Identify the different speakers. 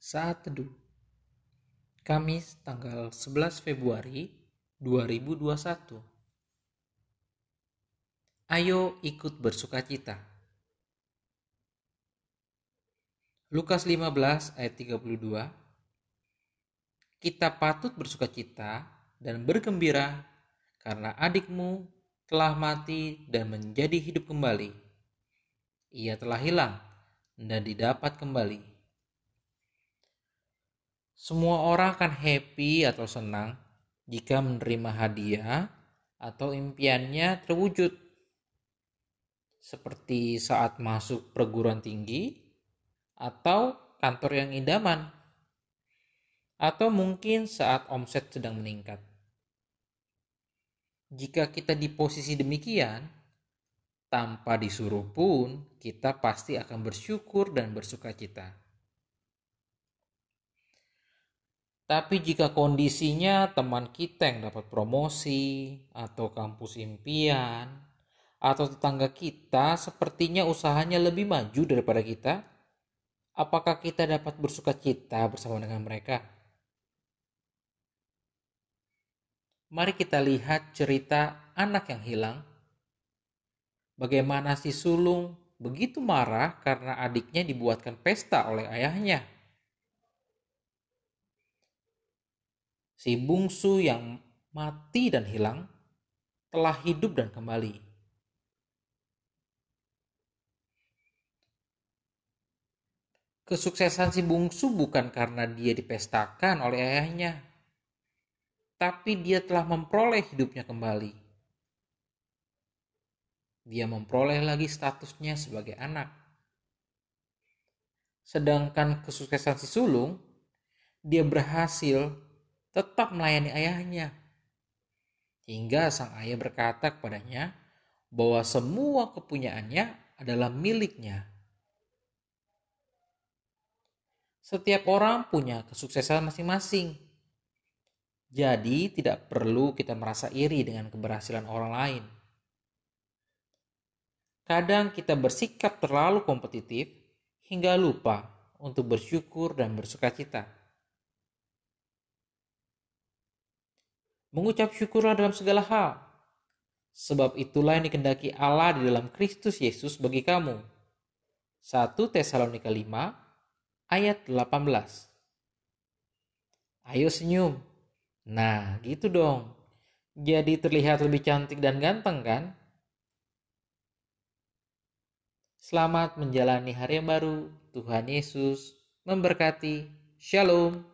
Speaker 1: Saat Teduh Kamis tanggal 11 Februari 2021 Ayo ikut bersuka cita. Lukas 15 ayat 32 Kita patut bersuka cita dan bergembira karena adikmu telah mati dan menjadi hidup kembali. Ia telah hilang dan didapat kembali semua orang akan happy atau senang jika menerima hadiah atau impiannya terwujud. Seperti saat masuk perguruan tinggi atau kantor yang idaman. Atau mungkin saat omset sedang meningkat. Jika kita di posisi demikian, tanpa disuruh pun kita pasti akan bersyukur dan bersuka cita. Tapi jika kondisinya teman kita yang dapat promosi atau kampus impian atau tetangga kita sepertinya usahanya lebih maju daripada kita, apakah kita dapat bersuka cita bersama dengan mereka? Mari kita lihat cerita anak yang hilang. Bagaimana si sulung begitu marah karena adiknya dibuatkan pesta oleh ayahnya. Si bungsu yang mati dan hilang telah hidup dan kembali. Kesuksesan si bungsu bukan karena dia dipestakan oleh ayahnya, tapi dia telah memperoleh hidupnya kembali. Dia memperoleh lagi statusnya sebagai anak. Sedangkan kesuksesan si sulung, dia berhasil tetap melayani ayahnya. Hingga sang ayah berkata kepadanya bahwa semua kepunyaannya adalah miliknya. Setiap orang punya kesuksesan masing-masing. Jadi tidak perlu kita merasa iri dengan keberhasilan orang lain. Kadang kita bersikap terlalu kompetitif hingga lupa untuk bersyukur dan bersuka cita. Mengucap syukurlah dalam segala hal, sebab itulah yang dikendaki Allah di dalam Kristus Yesus bagi kamu. 1 Tesalonika 5 ayat 18 Ayo senyum. Nah, gitu dong. Jadi terlihat lebih cantik dan ganteng kan? Selamat menjalani hari yang baru. Tuhan Yesus memberkati. Shalom.